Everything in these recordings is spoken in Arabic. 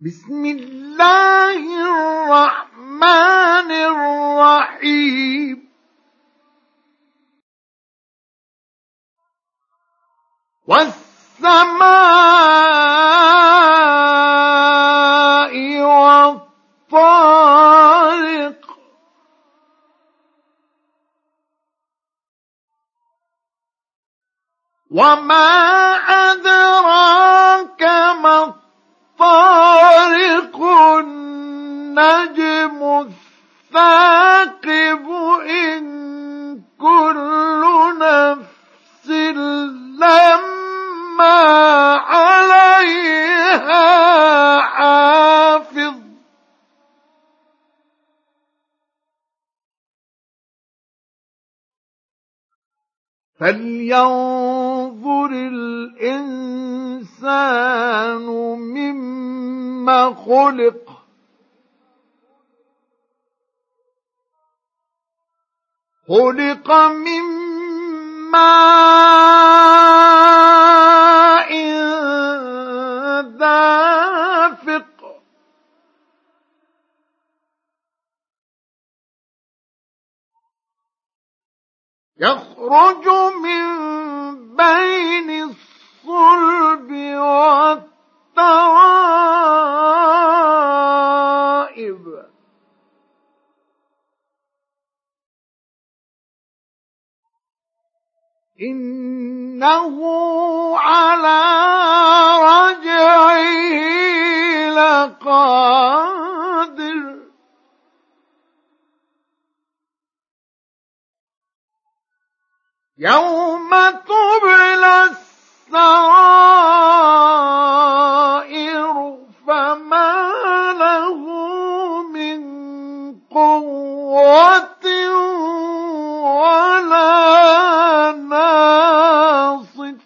بسم الله الرحمن الرحيم. والسماء والطارق. وما أدراك ما الطارق. فلينظر الإنسان مما خلق خلق من ماء يخرج من بين الصلب والترائب. إنه على رجعه يوم تبلى السرائر فما له من قوة ولا ناصف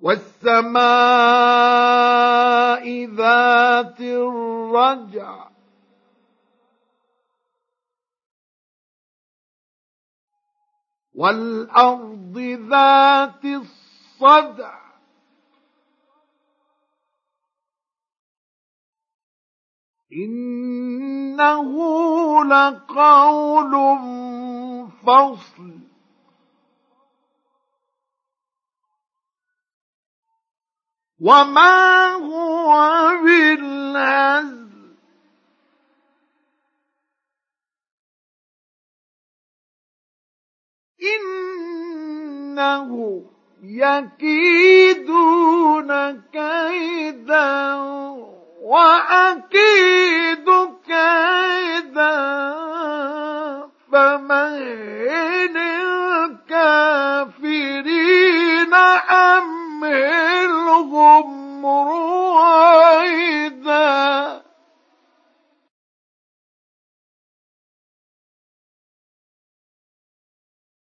والسماء ذات الرجع والأرض ذات الصدع. إنه لقول فصل. وما هو بالهزل إنه يكيدون كيدا وأكيد